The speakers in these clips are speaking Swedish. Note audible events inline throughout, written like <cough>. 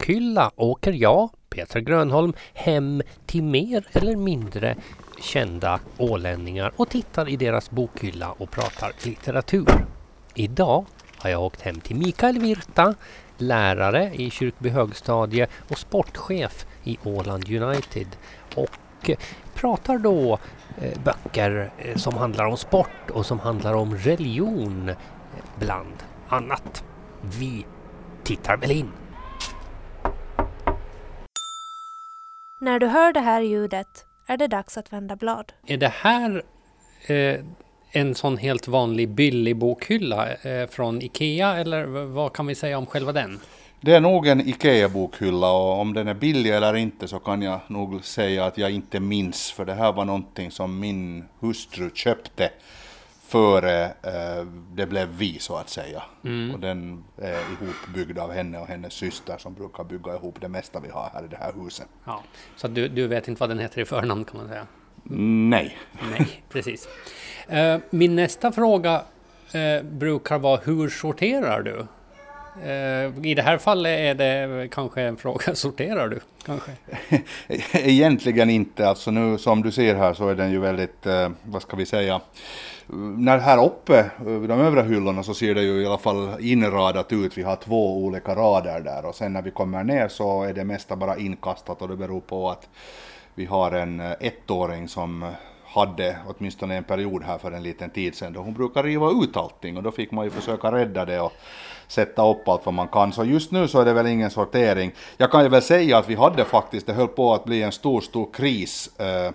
bokhylla åker jag, Peter Grönholm, hem till mer eller mindre kända ålänningar och tittar i deras bokhylla och pratar litteratur. Idag har jag åkt hem till Mikael Virta, lärare i Kyrkby högstadie och sportchef i Åland United och pratar då eh, böcker eh, som handlar om sport och som handlar om religion eh, bland annat. Vi tittar väl in. När du hör det här ljudet är det dags att vända blad. Är det här eh, en sån helt vanlig billig bokhylla eh, från Ikea eller vad kan vi säga om själva den? Det är nog en IKEA-bokhylla och om den är billig eller inte så kan jag nog säga att jag inte minns för det här var någonting som min hustru köpte före eh, det blev vi så att säga. Mm. Och den är ihopbyggd av henne och hennes syster som brukar bygga ihop det mesta vi har här i det här huset. Ja, så du, du vet inte vad den heter i förnamn kan man säga? Nej. Nej, precis. Uh, min nästa fråga uh, brukar vara hur sorterar du? Uh, I det här fallet är det kanske en fråga, <laughs> sorterar du? Kanske? Egentligen inte, alltså nu som du ser här så är den ju väldigt, vad ska vi säga, när här uppe vid de övre hyllorna så ser det ju i alla fall inradat ut. Vi har två olika rader där och sen när vi kommer ner så är det mesta bara inkastat och det beror på att vi har en eh, ettåring som eh, hade åtminstone en period här för en liten tid sedan då hon brukar riva ut allting och då fick man ju försöka rädda det och sätta upp allt vad man kan. Så just nu så är det väl ingen sortering. Jag kan ju väl säga att vi hade faktiskt, det höll på att bli en stor, stor kris eh,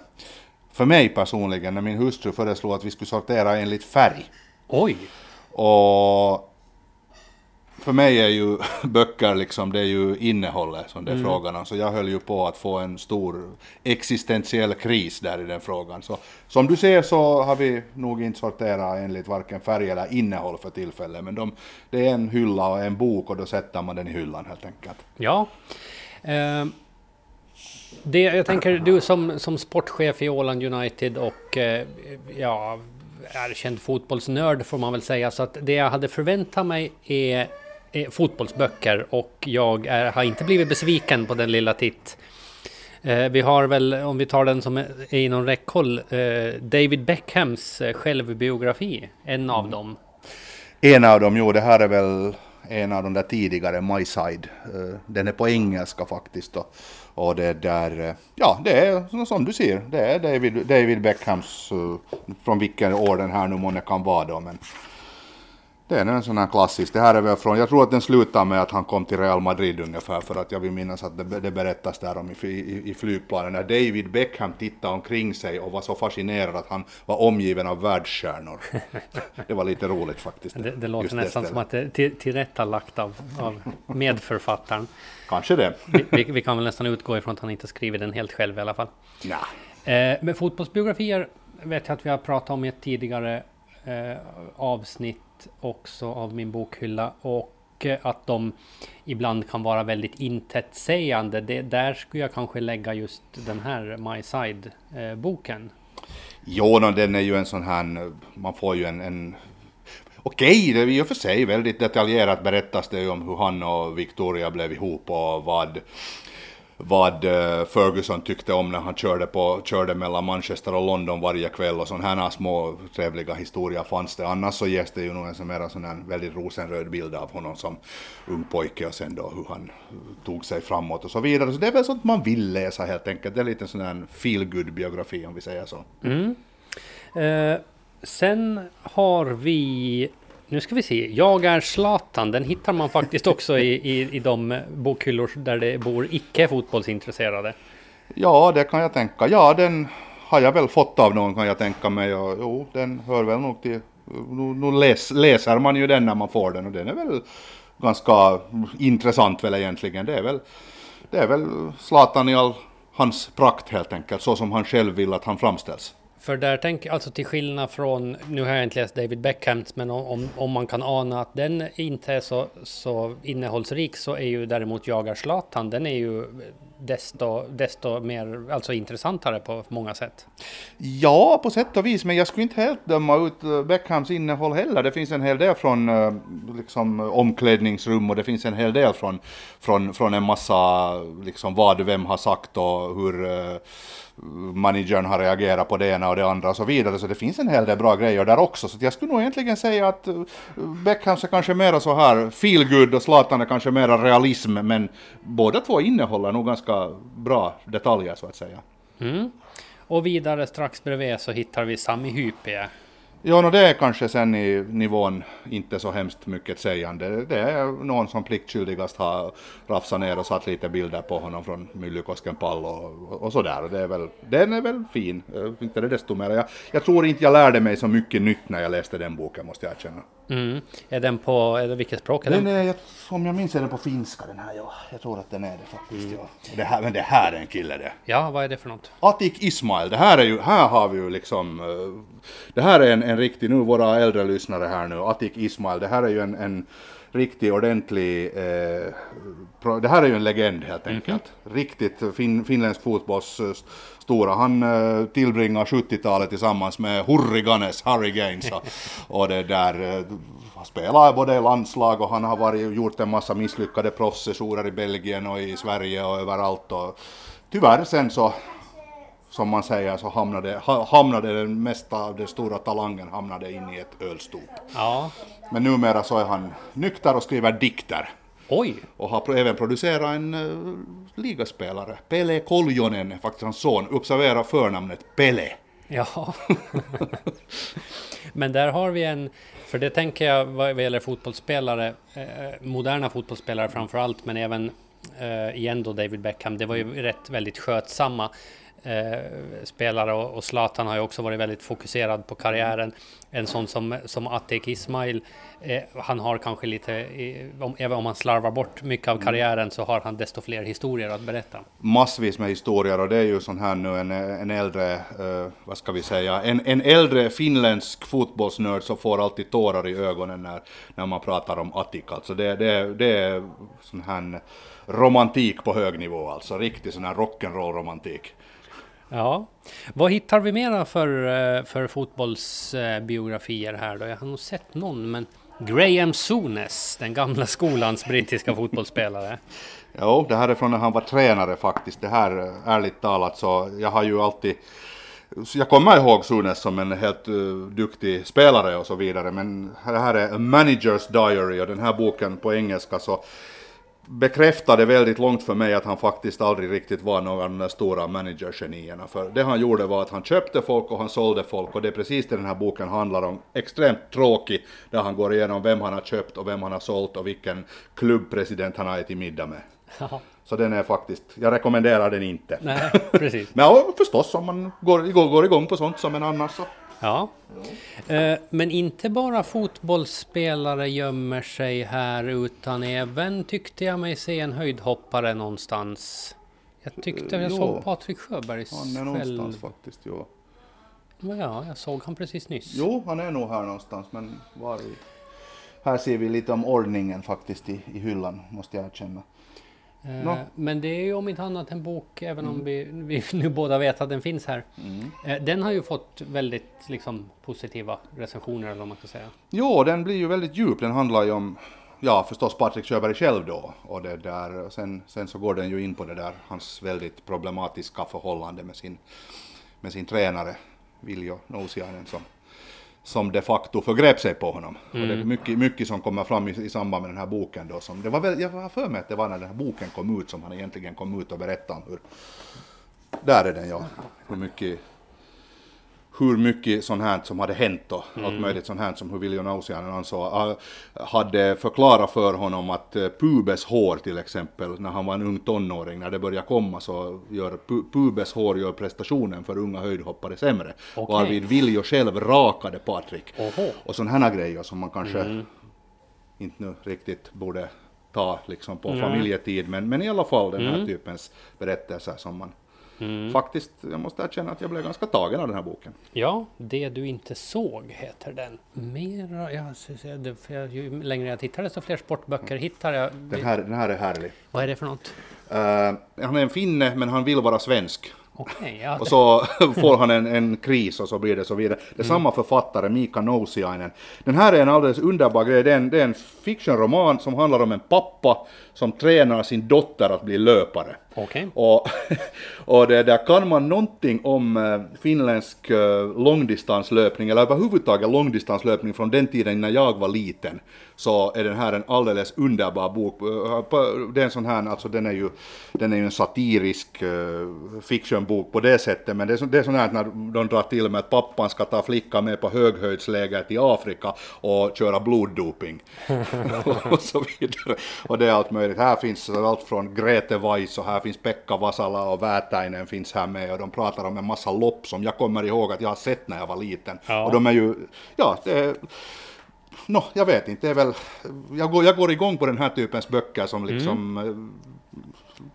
för mig personligen när min hustru föreslog att vi skulle sortera enligt färg. Oj! Och för mig är ju <laughs> böcker liksom, det är ju innehållet som det är mm. frågan om. Så jag höll ju på att få en stor existentiell kris där i den frågan. Så som du ser så har vi nog inte sorterat enligt varken färg eller innehåll för tillfället. Men de, det är en hylla och en bok och då sätter man den i hyllan helt enkelt. Ja. Uh det, jag tänker, du som, som sportchef i Åland United och eh, ja, erkänd fotbollsnörd får man väl säga. Så att det jag hade förväntat mig är, är fotbollsböcker och jag är, har inte blivit besviken på den lilla titt. Eh, vi har väl, om vi tar den som är inom räckhåll, eh, David Beckhams eh, självbiografi. En av mm. dem. En av dem, jo det här är väl en av de där tidigare, My Side. Eh, den är på engelska faktiskt. Och, och det där, eh, ja det är som du ser, det är David, David Beckhams, eh, från vilken år den här nu månne kan vara då. Men det är en sån här klassisk. Det här är väl från, jag tror att den slutar med att han kom till Real Madrid ungefär, för att jag vill minnas att det, det berättas där om i, i, i flygplanen, när David Beckham tittade omkring sig och var så fascinerad att han var omgiven av världsstjärnor. <laughs> det var lite roligt faktiskt. Det, det låter nästan det som att det är till, tillrättalagt av, av medförfattaren. Kanske det. vi, vi, vi, kan väl nästan utgå ifrån att han inte skrivit den helt själv i alla fall. Ja. Eh, men fotbollsbiografier vet jag att vi har pratat om i ett tidigare eh, avsnitt också av min bokhylla och eh, att de ibland kan vara väldigt intetsägande. Det, där skulle jag kanske lägga just den här My Side-boken. Eh, jo, den är ju en sån här, man får ju en, en Okej, det är i och för sig väldigt detaljerat berättas det ju om hur han och Victoria blev ihop och vad vad eh, Ferguson tyckte om när han körde, på, körde mellan Manchester och London varje kväll och sådana här små trevliga historier fanns det. Annars så ges det ju nog en sån här, sån här väldigt rosenröd bild av honom som ung pojke och sen då hur han tog sig framåt och så vidare. Så det är väl sånt man vill läsa helt enkelt. Det är lite sån här feel good biografi om vi säger så. Mm. Eh, sen har vi nu ska vi se. Jag är Zlatan. Den hittar man faktiskt också i, i, i de bokhyllor där det bor icke fotbollsintresserade. Ja, det kan jag tänka. Ja, den har jag väl fått av någon kan jag tänka mig. Och, jo, den hör väl nog till... Nu, nu läs, läser man ju den när man får den och den är väl ganska intressant väl egentligen. Det är väl, det är väl Zlatan i all hans prakt helt enkelt, så som han själv vill att han framställs. För där tänker alltså till skillnad från, nu har jag inte läst David Beckhams, men om, om man kan ana att den inte är så, så innehållsrik så är ju däremot Jagar Zlatan, den är ju desto, desto mer alltså intressantare på många sätt. Ja, på sätt och vis, men jag skulle inte helt döma ut eh, Beckhams innehåll heller. Det finns en hel del från eh, liksom, omklädningsrum och det finns en hel del från, från, från en massa liksom, vad vem har sagt och hur uh, managern har reagerat på det ena och det andra och så vidare. Så det finns en hel del bra grejer där också. Så jag skulle nog egentligen säga att Beckhams är kanske mera så här feel good och Zlatan är kanske mera realism. Men båda två innehåller nog ganska bra detaljer så att säga. Mm. Och vidare strax bredvid så hittar vi Sami Hypie. Ja, no, det är kanske sen i nivån inte så hemskt mycket sägande. Det är någon som pliktskyldigast har rafsat ner och satt lite bilder på honom från Myllykosken pall och, och sådär. Det är väl, den är väl fin, inte det desto mer. Jag, jag tror inte jag lärde mig så mycket nytt när jag läste den boken, måste jag erkänna. Mm. Är den på, är det, vilket språk är den? den? Är, jag, om jag minns är den på finska den här, ja. Jag tror att den är det faktiskt, mm. ja. Det här, men det här är en kille det. Ja, vad är det för något? Atik Ismail, det här är ju, här har vi ju liksom, eh, det här är en, en riktig, nu våra äldre lyssnare här nu, Atik Ismail, det här är ju en, en riktig ordentlig, eh, det här är ju en legend helt mhm. enkelt. Mm -hmm. Riktigt fin, finländsk fotbolls stora. Han eh, tillbringar 70-talet tillsammans med Hurriganes, Harry Gaines och, <laughs> och det där. Eh, spelar både i landslag och han har varit, gjort en massa misslyckade proffssessioner i Belgien och i Sverige och överallt. Och tyvärr sen så som man säger så hamnade, hamnade den mesta av den stora talangen hamnade in i ett ölstop. Ja. Men numera så är han nykter och skriver dikter. Oj! Och har även producerat en uh, ligaspelare. Pele Koljonen faktiskt hans son. Observera förnamnet Pele. Ja. <laughs> Men där har vi en, för det tänker jag vad gäller fotbollsspelare, eh, moderna fotbollsspelare framför allt, men även eh, igen då David Beckham, det var ju rätt väldigt skötsamma eh, spelare och, och Zlatan har ju också varit väldigt fokuserad på karriären. En sån som, som Atek Ismail, eh, han har kanske lite, eh, om, även om han slarvar bort mycket av karriären så har han desto fler historier att berätta. Massvis med historier och det är ju sån här nu en, en äldre, eh, vad ska vi säga, en, en äldre finländsk fotbollsnörd som får alltid tårar i ögonen när, när man pratar om Atik. Alltså det, det, det är sån här romantik på hög nivå alltså, riktig sån här rock'n'roll romantik. Ja, vad hittar vi mera för, eh, för fotbollsbiografier här då? Jag har nog sett någon, men Graham Souness, den gamla skolans brittiska <laughs> fotbollsspelare. Jo, det här är från när han var tränare faktiskt. Det här, eh, ärligt talat, så jag har ju alltid jag kommer ihåg Sunes som en helt uh, duktig spelare och så vidare, men det här är A Manager's Diary och den här boken på engelska så bekräftade väldigt långt för mig att han faktiskt aldrig riktigt var någon av de stora managergenierna. För det han gjorde var att han köpte folk och han sålde folk och det är precis det den här boken handlar om. Extremt tråkig, där han går igenom vem han har köpt och vem han har sålt och vilken klubbpresident han har ätit middag med. Så den är faktiskt, jag rekommenderar den inte. Nej, precis. <laughs> Men ja, förstås om man går, går, går igång på sånt som en annars så Ja. Eh, men inte bara fotbollsspelare gömmer sig här utan även tyckte jag mig se en höjdhoppare någonstans. Jag tyckte jag såg Patrik Sjöbergs Han är någonstans faktiskt, jo. Ja, jag såg han precis nyss. Jo, han är nog här någonstans, men var. Här ser vi lite om ordningen faktiskt i, i hyllan, måste jag erkänna. No. Eh, men det är ju om inte annat en bok, även mm. om vi, vi, <laughs> nu båda vet att den finns här. Mm. Eh, den har ju fått väldigt liksom, positiva recensioner, eller vad man ska säga. Jo, den blir ju väldigt djup. Den handlar ju om, ja förstås Patrik Sjöberg själv då. Och det där, sen, sen så går den ju in på det där, hans väldigt problematiska förhållande med sin, med sin tränare, Viljo Nousiainen, som som de facto förgrep sig på honom. Mm. Och det är mm. mycket, mycket som kommer fram i, i samband med den här boken då. Som, det var väl, jag har för mig att det var när den här boken kom ut som han egentligen kom ut och berättade om hur... Där är den ja. Hur mycket hur mycket sånt här som hade hänt och mm. allt möjligt sånt här som hur Viljo Nausiainen ansåg, hade förklarat för honom att eh, pubeshår till exempel, när han var en ung tonåring, när det började komma så gör pubeshår gör prestationen för unga höjdhoppare sämre. Okay. Varvid Viljo själv rakade Patrik. Oho. Och sådana här grejer som man kanske mm. inte nu riktigt borde ta liksom på mm. familjetid, men, men i alla fall den här mm. typens berättelser som man faktiskt, jag måste erkänna att jag blev ganska tagen av den här boken. Ja, Det du inte såg heter den. För jag- ju längre jag tittar desto fler sportböcker hittar jag. Den här, den här är härlig. Vad är det för något? Eh, han är en finne, men han vill vara svensk. Okej, ja. Och så <laughs> får han en, en kris och så blir det så vidare. Det är samma författare, Mika Nousiainen. Den här är en alldeles underbar grej. Det är en, det är en fictionroman som handlar om en pappa som tränar sin dotter att bli löpare. Okej. Och, <laughs> och det, där kan man någonting om eh, finländsk eh, långdistanslöpning, eller överhuvudtaget långdistanslöpning från den tiden när jag var liten, så är den här en alldeles underbar bok. Eh, Det är en sån här, alltså den är ju, den är ju en satirisk fictionbok på det sättet, men det är, så, det är sån här att när de drar till med att pappan ska ta flickan med på höghöjdsläger till Afrika och köra bloddoping. <laughs> <laughs> och så vidare. Och det är allt möjligt. Här finns allt från Grete Weiss och här finns Pekka Vasala och Väätäinen finns här med och de pratar om en massa lopp som jag kommer ihåg att jag har sett när jag var liten. Ja. Och de är ju, ja, det är, Nå, jag vet inte, det är väl, jag går, jag går igång på den här typens böcker som liksom, eh,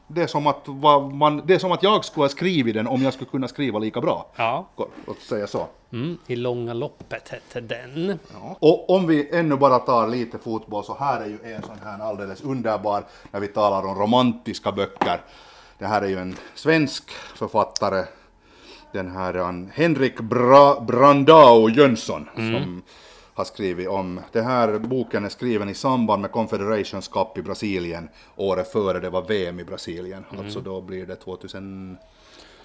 det är som att, man, det är som att jag skulle ha skrivit den om jag skulle kunna skriva lika bra. Ja. Låt säga så. Mm, I långa loppet hette den. Ja. Och om vi ännu bara tar lite fotboll så här är ju en sån här alldeles underbar när vi talar om romantiska böcker. Det här är ju en svensk författare, den här Henrik Bra, Brandao Jönsson som har skrivit om, den här boken är skriven i samband med Confederations Cup i Brasilien året före det var VM i Brasilien, alltså då blir det 2000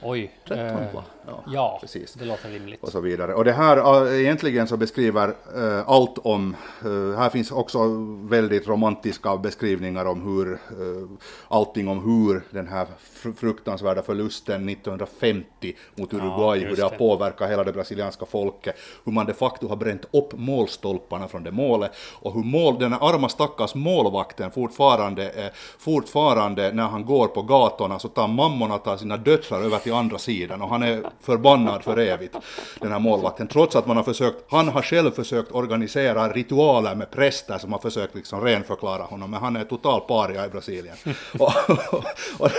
Oj. 13 eh, va? Ja, ja, precis. det låter rimligt. och så vidare. Och det här egentligen så beskriver äh, allt om, äh, här finns också väldigt romantiska beskrivningar om hur, äh, allting om hur den här fr- fruktansvärda förlusten 1950 mot Uruguay, hur just det har påverkat hela det brasilianska folket, hur man de facto har bränt upp målstolparna från det målet och hur mål, den här arma stackars målvakten fortfarande, eh, fortfarande när han går på gatorna så tar mammorna tar sina döttrar över till andra sidan och han är förbannad för evigt, den här målvakten, trots att man har försökt, han har själv försökt organisera ritualer med präster som har försökt liksom renförklara honom, men han är total paria i Brasilien. <laughs> och, och,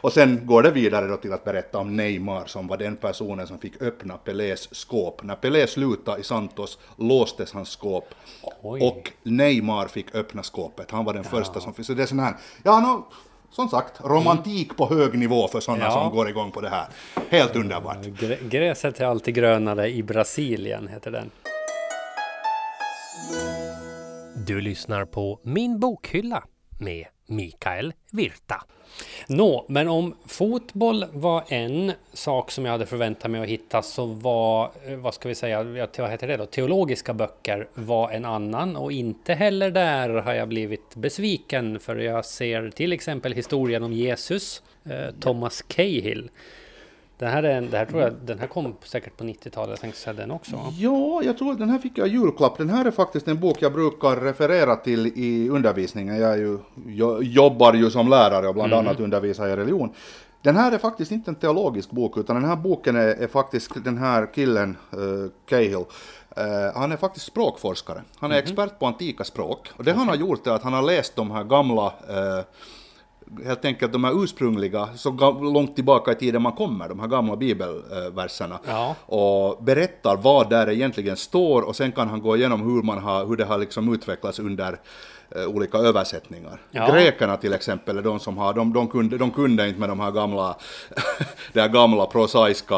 och sen går det vidare då till att berätta om Neymar som var den personen som fick öppna Pelés skåp. När Pelé slutade i Santos låstes hans skåp Oj. och Neymar fick öppna skåpet. Han var den första som fick, så det är sån här, ja no, som sagt, romantik på hög nivå för sådana Ja. som går igång på det här. Helt underbart. Grä- Gräset är alltid grönare i Brasilien, heter den. Du lyssnar på Min bokhylla med Mikael Virta. Nå, men om fotboll var en sak som jag hade förväntat mig att hitta så var, eh, vad ska vi säga, vad heter det då? Teologiska böcker var en annan och inte heller där har jag blivit besviken för jag ser till exempel historien om Jesus, eh, Thomas Cahill. Den här, är det här tror jag, den här kom säkert på 90-talet, jag tänkte säga den också. Ja, jag tror att den här fick jag i julklapp. Den här är faktiskt en bok jag brukar referera till i undervisningen. Jag ju, jag jobbar ju som lärare och bland annat undervisar i religion. Den här är faktiskt inte en teologisk bok, utan den här boken är, är faktiskt den här killen, uh, Cahill, eh, han är faktiskt språkforskare. Han är expert på antika språk. Och det han har gjort är att han har läst de här gamla eh, helt enkelt de här ursprungliga, så långt tillbaka i tiden man kommer, de här gamla bibelverserna. Ja. Och berättar vad där egentligen står och sen kan han gå igenom hur, man har, hur det har liksom utvecklats under olika översättningar. Ja. Grekerna till exempel är de som har, de, de, kunde, de kunde inte med de här gamla, <laughs> här gamla prosaiska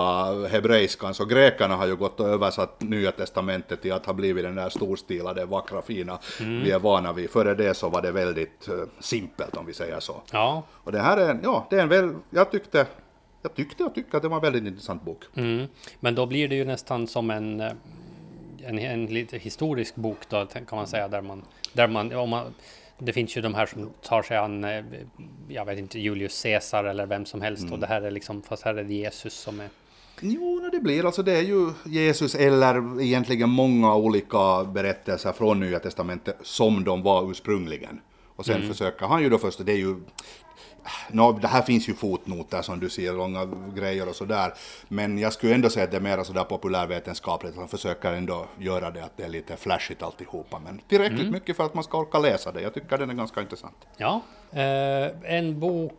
hebreiskan, så grekerna har ju gått och översatt Nya Testamentet till att ha blivit den där storstilade, vackra, fina vi är vana vid. Före det så var det väldigt eh, simpelt om vi säger så. Ja, Och det här är, en- ja, det är en väl, jag tyckte, jag tyckte och tycker att det var en väldigt intressant bok. mm. men då blir det ju nästan som en, eh, en, en lite historisk bok då, kan man säga, där man, där man, om man det finns ju de här som tar sig an, eh, jag vet inte, Julius Caesar eller vem som helst. Och det här är liksom, fast här är det Jesus som är... Jo, det blir alltså det är ju Jesus eller egentligen många olika berättelser från Nya Testamentet som de var ursprungligen. Och sen försöker han ju då först, det är ju Nå, det här finns ju fotnoter som du ser, långa grejer och sådär. Men jag skulle ändå säga att det är mer sådär populärvetenskapligt. Han försöker ändå göra det att det är lite flashigt alltihopa. Men tillräckligt mycket för att man ska orka läsa det. Jag tycker den är ganska intressant. Ja, eh, en bok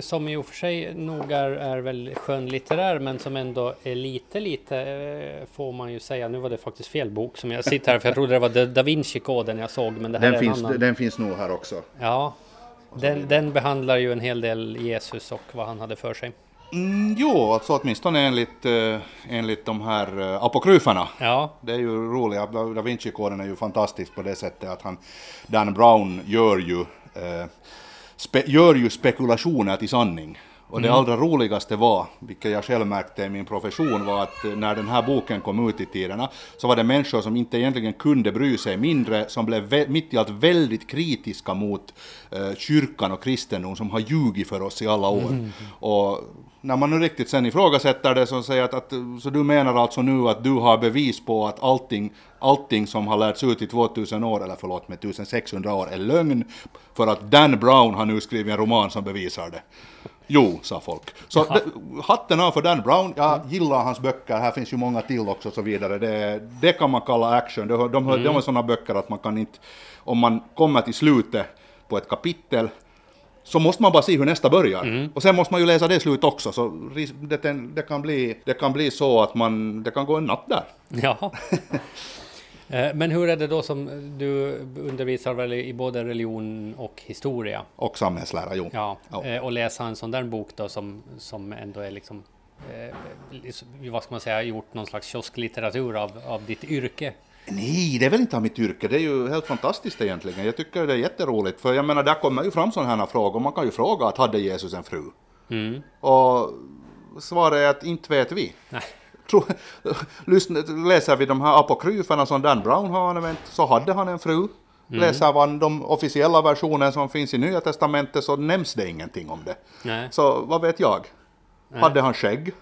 som i och för sig nog är, är väl skönlitterär men som ändå är lite, lite eh, får man ju säga. Nu var det faktiskt fel bok som jag sitter här för jag trodde det var Da- Da Vinci-koden jag såg men det här Den är finns, en annan. den finns nog här också. Ja, den, den behandlar ju en hel del Jesus och vad han hade för sig. Mm, jo, alltså åtminstone enligt, eh, enligt de här eh, apokryferna. Ja, Det är ju roligt, Da Vinci-koden är ju fantastisk på det sättet att han, Dan Brown gör ju, eh, spe, gör ju spekulationer till sanning. Och det allra roligaste var, vilket jag själv märkte i min profession, var att när den här boken kom ut i tiderna så var det människor som inte egentligen kunde bry sig mindre, som blev mitt i allt väldigt kritiska mot eh, kyrkan och kristendom som har ljugit för oss i alla år. Och när man nu riktigt sen ifrågasätter det så säger att, att så du menar alltså nu att du har bevis på att allting, allting som har lärts ut i 2000 år, eller förlåt med 1600 år, är lögn för att Dan Brown har nu skrivit en roman som bevisar det. Jo, sa folk. Så det, hatten av för Dan Brown, jag gillar hans böcker, här finns ju många till också och så vidare. Det, det kan man kalla action, de, de, de, de är sådana böcker att man kan inte, om man kommer till slutet på ett kapitel, så måste man bara se hur nästa börjar. Och sen måste man ju läsa det slut också, så det, det, kan bli, det kan bli så att man, det kan gå en natt där. ja. <laughs> Eh, Men hur är det då som du undervisar väl i både religion och historia? Och samhällslära, jo. Ja, Ja. eh, och läsa en sån där bok då som, som ändå är liksom, eh, vad ska man säga, gjort någon slags kiosklitteratur av, av ditt yrke. Nej, det är väl inte av mitt yrke, det är ju helt fantastiskt egentligen. Jag tycker det är jätteroligt, för jag menar, där kommer ju fram sådana här frågor. Man kan ju fråga att hade Jesus en fru? Mm. Och svaret är att inte vet vi. Nej. Lyssna, läser vi de här apokryferna som Dan Brown har använt så hade han en fru. Läser man de officiella versioner som finns i Nya Testamentet så nämns det ingenting om det. Nej. Så vad vet jag? Hade han skägg?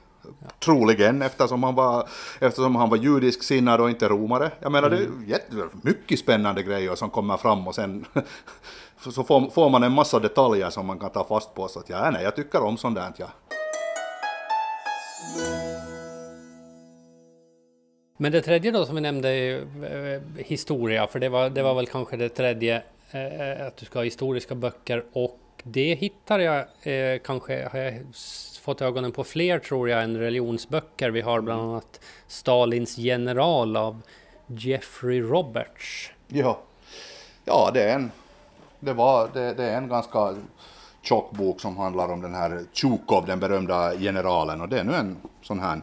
Troligen eftersom han, var, eftersom han var judisk sinnad och inte romare. Jag menar det är jätte, mycket spännande grejer som kommer fram och sen <laughs> så får, får man en massa detaljer som man kan ta fast på. Så att ja, nej, jag tycker om sånt där. Ja. Men det tredje då som vi nämnde är ju, eh, historia, för det var, det var väl kanske det tredje, eh, att du ska ha historiska böcker och det hittar jag eh, kanske, har jag fått ögonen på fler tror jag än religionsböcker. Vi har bland annat Stalins general av Jeffrey Roberts. Ja, ja det, är en, det, var, det, det är en ganska tjock bok som handlar om den här Tjukov, den berömda generalen. Och det är nu en sån här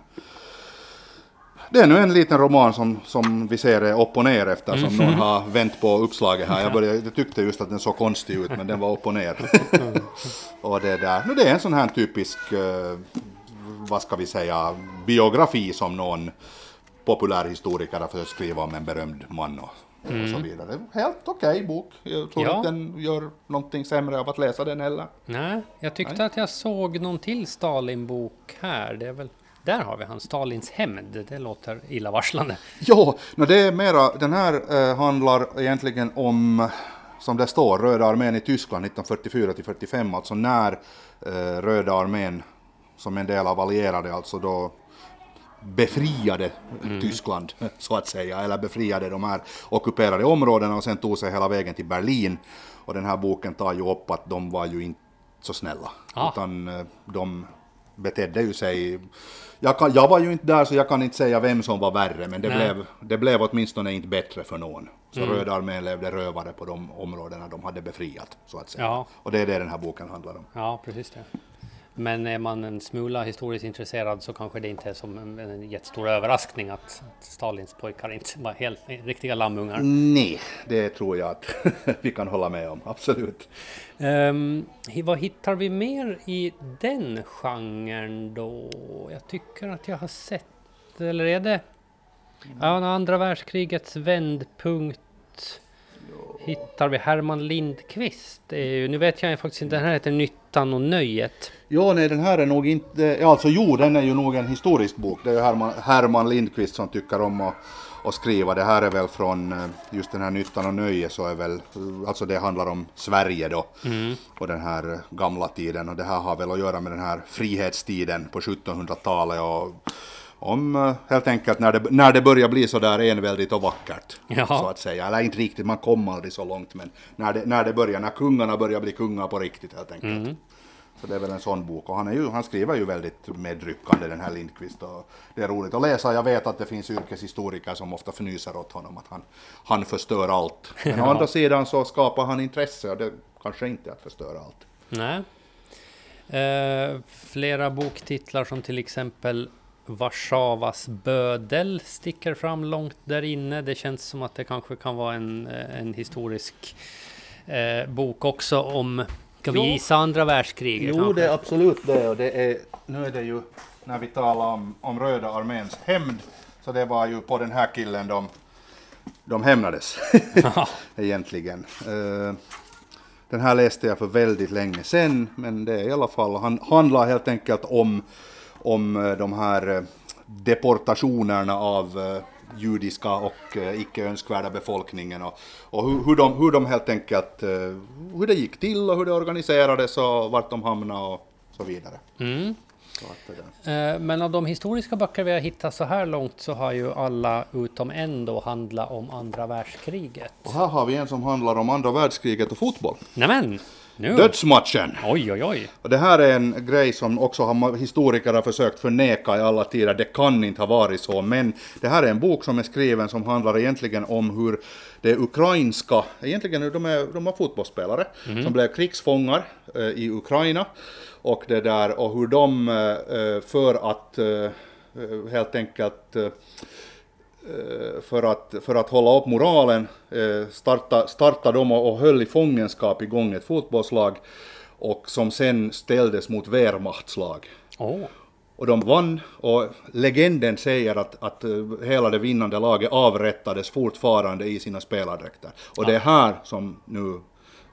det är nu en liten roman som, som vi ser är upp och ner eftersom någon har vänt på uppslaget här. Jag, började, jag tyckte just att den såg konstig ut men den var upp och ner. <laughs> och det, där. Nu, det är en sån här typisk, eh, vad ska vi säga, biografi som någon populärhistoriker har försökt skriva om en berömd man och, och så vidare. Helt okej bok. Jag tror Ja. inte den gör någonting sämre av att läsa den heller. Nej, jag tyckte att jag såg någon till Stalin-bok här. Det är väl, där har vi han, Stalins hämnd. Det låter illavarslande. Jo, no det är mera, den här eh, handlar egentligen om, som det står, Röda armén i Tyskland 1944 till 45, alltså när eh, Röda armén som en del av allierade, alltså då befriade Tyskland <laughs> så att säga, eller befriade de här ockuperade områdena och sen tog sig hela vägen till Berlin. Och den här boken tar ju upp att de var ju inte så snälla, Ah. utan eh, de betedde ju sig jag, kan, jag var ju inte där så jag kan inte säga vem som var värre, men det, Nej. blev, det blev åtminstone inte bättre för någon. Så Röda armén levde rövare på de områdena de hade befriat, så att säga. Ja. Och det är det den här boken handlar om. Ja, precis det. Men är man en smula historiskt intresserad så kanske det inte är som en, en jättestor överraskning att, att Stalins pojkar inte var helt riktiga lammungar. Nej, det tror jag att <laughs> vi kan hålla med om, absolut. Hi- vad hittar vi mer i den genren då? Jag tycker att jag har sett, eller är det? Ja, andra världskrigets vändpunkt hittar vi Herman Lindqvist. Ju, nu vet jag faktiskt inte, den här heter Nyttan och nöjet. Ja, nej, den här är nog inte... Alltså jo, den är ju nog en historisk bok. Det är ju Herman, Herman Lindqvist som tycker om att, att skriva. Det här är väl från eh, just den här Nyttan och nöje så är väl... Alltså det handlar om Sverige då. Och den här eh, gamla tiden. Och det här har väl att göra med den här frihetstiden på 1700-talet och om eh, helt enkelt när det, när det börjar bli så där enväldigt och vackert. Ja. Så att säga. Eller inte riktigt, man kommer aldrig så långt. Men när det, när det börjar, när kungarna börjar bli kungar på riktigt helt enkelt. Så det är väl en sån bok och han, är ju, han skriver ju väldigt medryckande den här Lindqvist och det är roligt att läsa. Jag vet att det finns yrkeshistoriker som ofta fnyser åt honom att han, han förstör allt. Men å <laughs> Ja. andra sidan så skapar han intresse och det kanske inte är att förstöra allt. Nej. Eh, flera boktitlar som till exempel Warszawas bödel sticker fram långt där inne. Det känns som att det kanske kan vara en, eh, en historisk eh, bok också om, ska vi gissa andra världskriget? Jo, kanske? det är absolut det och det är, nu är det ju när vi talar om, om Röda arméns hämnd så det var ju på den här killen de, de hämnades <laughs> <laughs> egentligen. Eh, Den här läste jag för väldigt länge sedan, men det är i alla fall, han handlar helt enkelt om, om eh, de här eh, deportationerna av eh, judiska och icke önskvärda befolkningen och, och hur, hur, de, hur de helt enkelt, hur det gick till och hur det organiserades och vart de hamnade och så vidare. Mm. Men av de historiska böcker vi har hittat så här långt så har ju alla utom en då handlat om andra världskriget. Och här har vi en som handlar om andra världskriget och fotboll. Nämen! Nu! Dödsmatchen! Oj, oj, oj! Och det här är en grej som också har, historiker har försökt förneka i alla tider. Det kan inte ha varit så, men det här är en bok som är skriven som handlar egentligen om hur det ukrainska, egentligen de är, de är fotbollsspelare som blev krigsfångar eh, i Ukraina och det där och hur de eh, för att eh, helt enkelt eh, eh, för att, för att hålla upp moralen eh, starta, starta de och, och höll i fångenskap igång ett fotbollslag och som sen ställdes mot Wehrmachtslag. Åh! Och de vann och legenden säger att, att eh, hela det vinnande laget avrättades fortfarande i sina spelardräkter. Och det är här som nu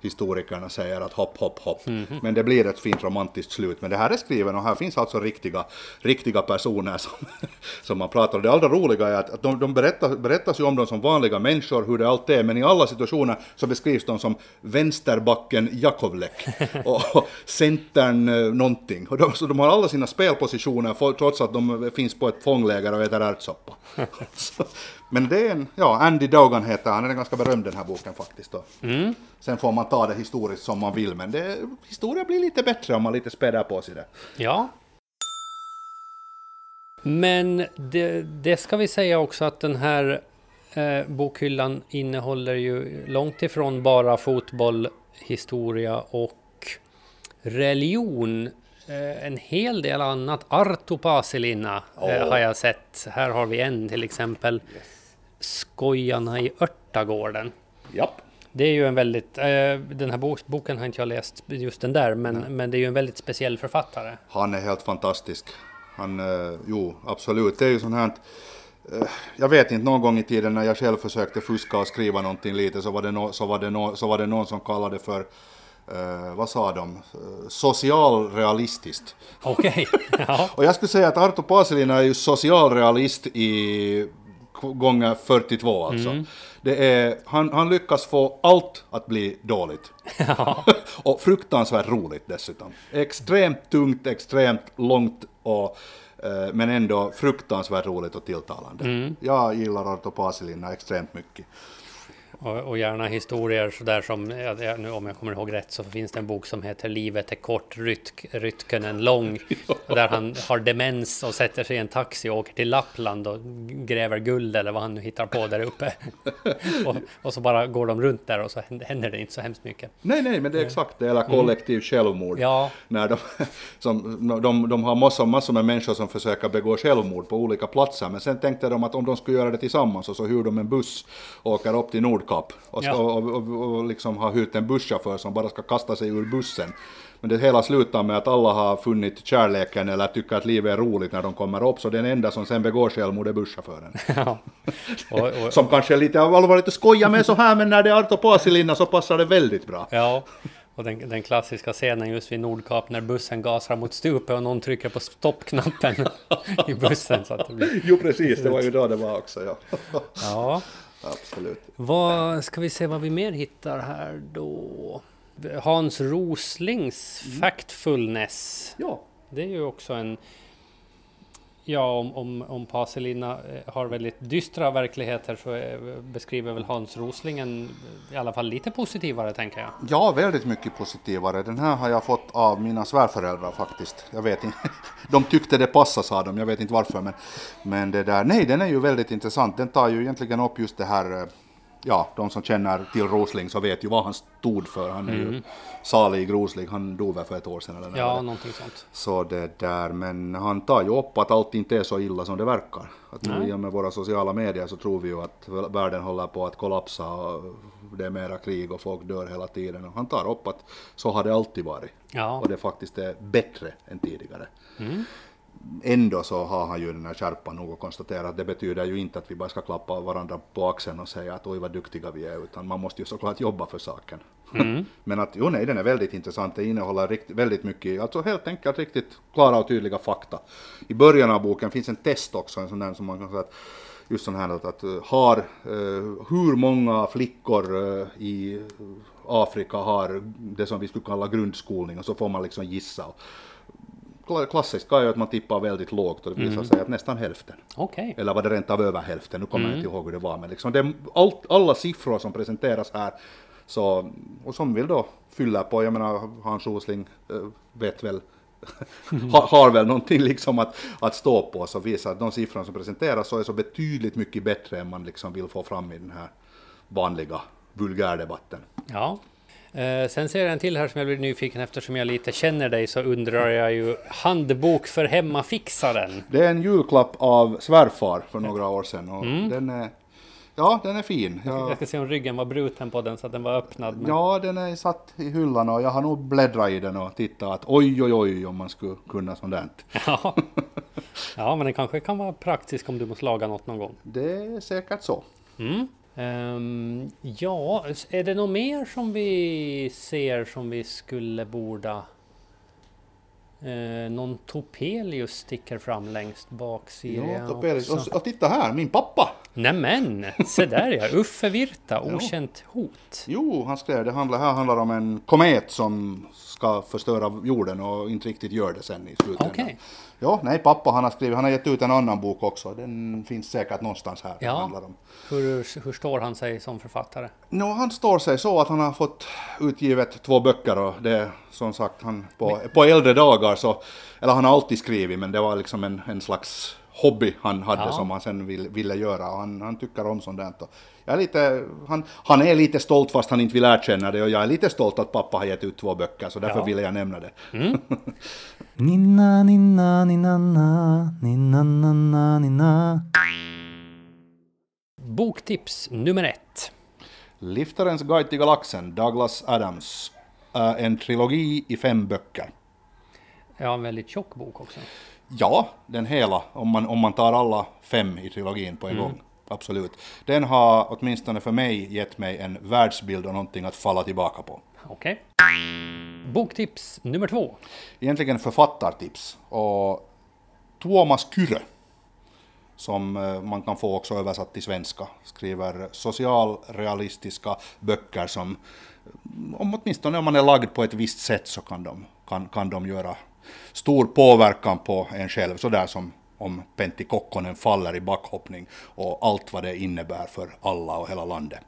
historikerna säger att hopp, hopp, hopp. Men det blir ett fint romantiskt slut. Men det här är skriven och här finns alltså riktiga, riktiga personer som, <laughs> som man pratar om. Det allra roliga är att, att de, de berättar, berättas ju om dem som vanliga människor, hur det alltid är, men i alla situationer så beskrivs de som vänsterbacken Jakovlek <laughs> och, och centern eh, någonting. Och de, så de har alla sina spelpositioner för, trots att de finns på ett fångläger och äter ärtsoppa. <laughs> Men det är en, ja, Andy Dogan heter han, han är ganska berömd den här boken faktiskt. Då. Mm. Sen får man ta det historiskt som man vill, men det, historia blir lite bättre om man lite späder på sig det. Ja. Men det, det ska vi säga också att den här eh, bokhyllan innehåller ju långt ifrån bara fotboll, historia och religion. Eh, en hel del annat. Arto Pasilina Åh. har jag sett. Här har vi en till exempel. Skojarna i Örtagården. Japp. Det är ju en väldigt, eh, den här bok, boken har inte jag läst just den där, men, men det är ju en väldigt speciell författare. Han är helt fantastisk. Han, eh, jo, absolut. Det är ju sånt här... eh, Jag vet inte, någon gång i tiden när jag själv försökte fuska och skriva någonting lite så var det, no, så var det, no, så var det någon som kallade det för, eh, vad sa de, Eh, socialrealistiskt. Okej, <laughs> ja. Och jag skulle säga att Arto Pasilina är ju socialrealist i gånger 42 alltså. Det är, han, han lyckas få allt att bli dåligt. <laughs> och fruktansvärt roligt dessutom. Extremt tungt, extremt långt och eh, men ändå fruktansvärt roligt och tilltalande. Jag gillar Arto Pasilina extremt mycket. Och, och gärna historier sådär som, nu om jag kommer ihåg rätt så finns det en bok som heter Livet är kort, Rytk, Rytkönen lång. <laughs> Där han har demens och sätter sig i en taxi och åker till Lappland och gräver guld eller vad han nu hittar på där uppe. <laughs> och, och så bara går de runt där och så händer- det inte så hemskt mycket. Nej, nej, men det är exakt det, eller kollektiv självmord. Ja, när de, <laughs> som, de, de har massor, massor med människor som försöker begå självmord på olika platser, men sen tänkte de att om de skulle göra det tillsammans och så hyr de en buss och åker upp till Nordkap och, ska, Ja. och, och, och liksom har hyrt en busschaufför som bara ska kasta sig ur bussen. Men det hela slutar med att alla har funnit kärleken eller tycker att livet är roligt när de kommer upp, så den enda som sen begår självmord är busschauffören. <laughs> ja. Och, och, <laughs> Som kanske är lite allvarligt att skoja med så här, men när det är Arto Pasilina så passar det väldigt bra. ja. Och den, den klassiska scenen just vid Nordkap när bussen gasar mot stupet och någon trycker på stoppknappen <laughs> i bussen. Så att det blir... Jo precis, det var ju då det var också. Ja. Ja. Absolut. Vad ska vi se vad vi mer hittar här då? Hans Roslings Factfulness. Ja, Det är ju också en... Ja, om, om, om Paselina eh, har väldigt dystra verkligheter så eh, beskriver väl Hans Roslingen i alla fall lite positivare tänker jag. Ja, väldigt mycket positivare. Den här har jag fått av mina svärföräldrar faktiskt. Jag vet inte. <laughs> De tyckte det passade sa de, jag vet inte varför. Men, men det där, nej, den är ju väldigt intressant. Den tar ju egentligen upp just det här eh, ja, de som känner till Rosling så vet ju vad han stod för. Han är mm. ju salig Rosling, han dog väl för ett år sedan eller Ja, någonting sånt. Så det där, men han tar ju upp att allt inte är så illa som det verkar. Att nu i med våra sociala medier så tror vi ju att världen håller på att kollapsa och det är mera krig och folk dör hela tiden. Och han tar upp att så har det alltid varit. Ja. Och det faktiskt är bättre än tidigare. Mm ändå så har han ju den här skärpan nog att konstatera att det betyder ju inte att vi bara ska klappa varandra på axeln och säga att oj vad duktiga vi är, utan man måste ju såklart jobba för saken. Mm. <laughs> Men att jo nej, den är väldigt intressant, det innehåller rikt, väldigt mycket, alltså helt enkelt riktigt klara och tydliga fakta. I början av boken finns en test också, en sån där som man kan säga att just sån här att, att har, uh, hur många flickor uh, i Afrika har det som vi skulle kalla grundskolning och så får man liksom gissa klassiska är ju att man tippar väldigt lågt och det visar mm. sig att nästan hälften. Okay. Eller var det rent av över hälften, nu kommer mm. jag inte ihåg hur det var. Men liksom det, allt, alla siffror som presenteras här, så, och som vill då fylla på, jag menar Hans Rosling äh, vet väl <laughs> har, har väl någonting liksom att, att stå på så visar att de siffror som presenteras så är så betydligt mycket bättre än man liksom vill få fram i den här vanliga vulgärdebatten. Ja, Eh, sen ser jag en till här som jag blir nyfiken eftersom jag lite känner dig så undrar jag ju Handbok för hemmafixaren. Det är en julklapp av svärfar för några år sedan och mm. den är Ja, den är fin. Jag... jag ska se om ryggen var bruten på den så att den var öppnad. Men... Ja, den är satt i hyllan och jag har nog bläddrat i den och tittat att oj, oj, oj om man skulle kunna sånt där. Ja. <laughs> ja, men den kanske kan vara praktisk om du måste laga något någon gång. Det är säkert så. Mm. Um, ja, är det något mer som vi ser som vi skulle borda? Uh, någon Topelius sticker fram längst bak ser ja, Topelius. Och, och, titta här, min pappa! Nämen, se där ja, <laughs> Uffe Virta, Okänt hot. Jo, han skrev det handlar, här handlar om en komet som ska förstöra jorden och inte riktigt gör det sen i slutändan. Okay. Ja, nej, pappa han har skrivit, han har gett ut en annan bok också. Den finns säkert någonstans här. Ja. Handlar om. Hur, hur står han sig som författare? No, han står sig så att han har fått utgivet två böcker och det som sagt han på, men... på äldre dagar så, eller han har alltid skrivit men det var liksom en, en slags hobby han hade ja. som han sen vill, ville göra och han, han tycker om sånt där. Jag är lite, han, han är lite stolt fast han inte vill erkänna det och jag är lite stolt att pappa har gett ut två böcker så därför ja. ville jag nämna det. Mm. <laughs> ninna, ninna, ninna, ninna, ninna, ninna. Boktips nummer ett. Liftarens guide till galaxen, Douglas Adams. En trilogi i fem böcker. Ja, en väldigt tjock bok också. Ja, den hela, om man, om man tar alla fem i trilogin på en mm. gång. Absolut. Den har åtminstone för mig gett mig en världsbild och någonting att falla tillbaka på. Okej. Okay. Boktips nummer två. Egentligen författartips. Och Tuomas Kyrö, som eh, man kan få också översatt till svenska, skriver socialrealistiska böcker som, om åtminstone om man är lagd på ett visst sätt så kan de, kan, kan de göra stor påverkan på en själv, sådär som om Pentti Kokkonen faller i backhoppning och allt vad det innebär för alla och hela landet.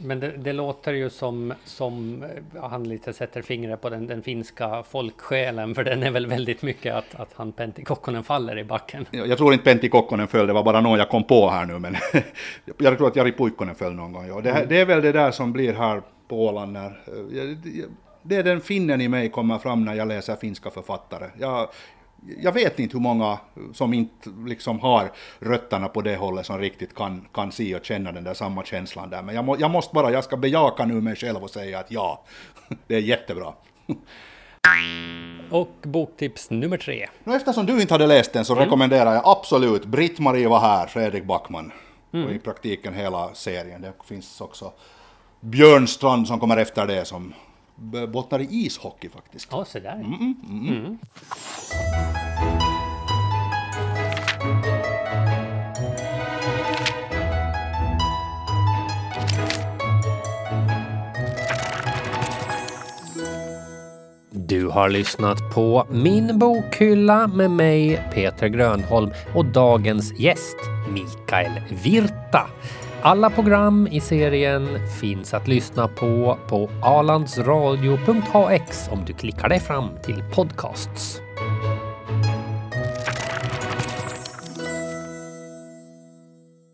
Men det, det, låter ju som, som han lite sätter fingret på den, den, finska folksjälen, för den är väl väldigt mycket att, att han Pentti Kokkonen faller i backen. Jag tror inte Pentti Kokkonen föll, det var bara någon jag kom på här nu, men <laughs> jag tror att Jari Puikkonen föll någon gång. Ja. Det, mm. det är väl det där som blir här på Åland när det är den finnen i mig kommer fram när jag läser finska författare. Jag, jag vet inte hur många som inte liksom har rötterna på det hållet som riktigt kan, kan se och känna den där samma känslan där. Men jag, må, jag måste bara, jag ska bejaka nu mig själv och säga att ja, <laughs> det är jättebra. Och boktips nummer tre. Eftersom du inte hade läst den så mm. rekommenderar jag absolut Britt-Marie var här, Fredrik Backman. Mm. Och i praktiken hela serien. Det finns också Björn Strand som kommer efter det som bottnar i ishockey faktiskt. Ja, så där. Mm, mm, mm. mm. Du har lyssnat på Min bokhylla med mig, Peter Grönholm och dagens gäst, Mikael Virta. Alla program i serien finns att lyssna på på alandsradio.ax om du klickar dig fram till podcasts.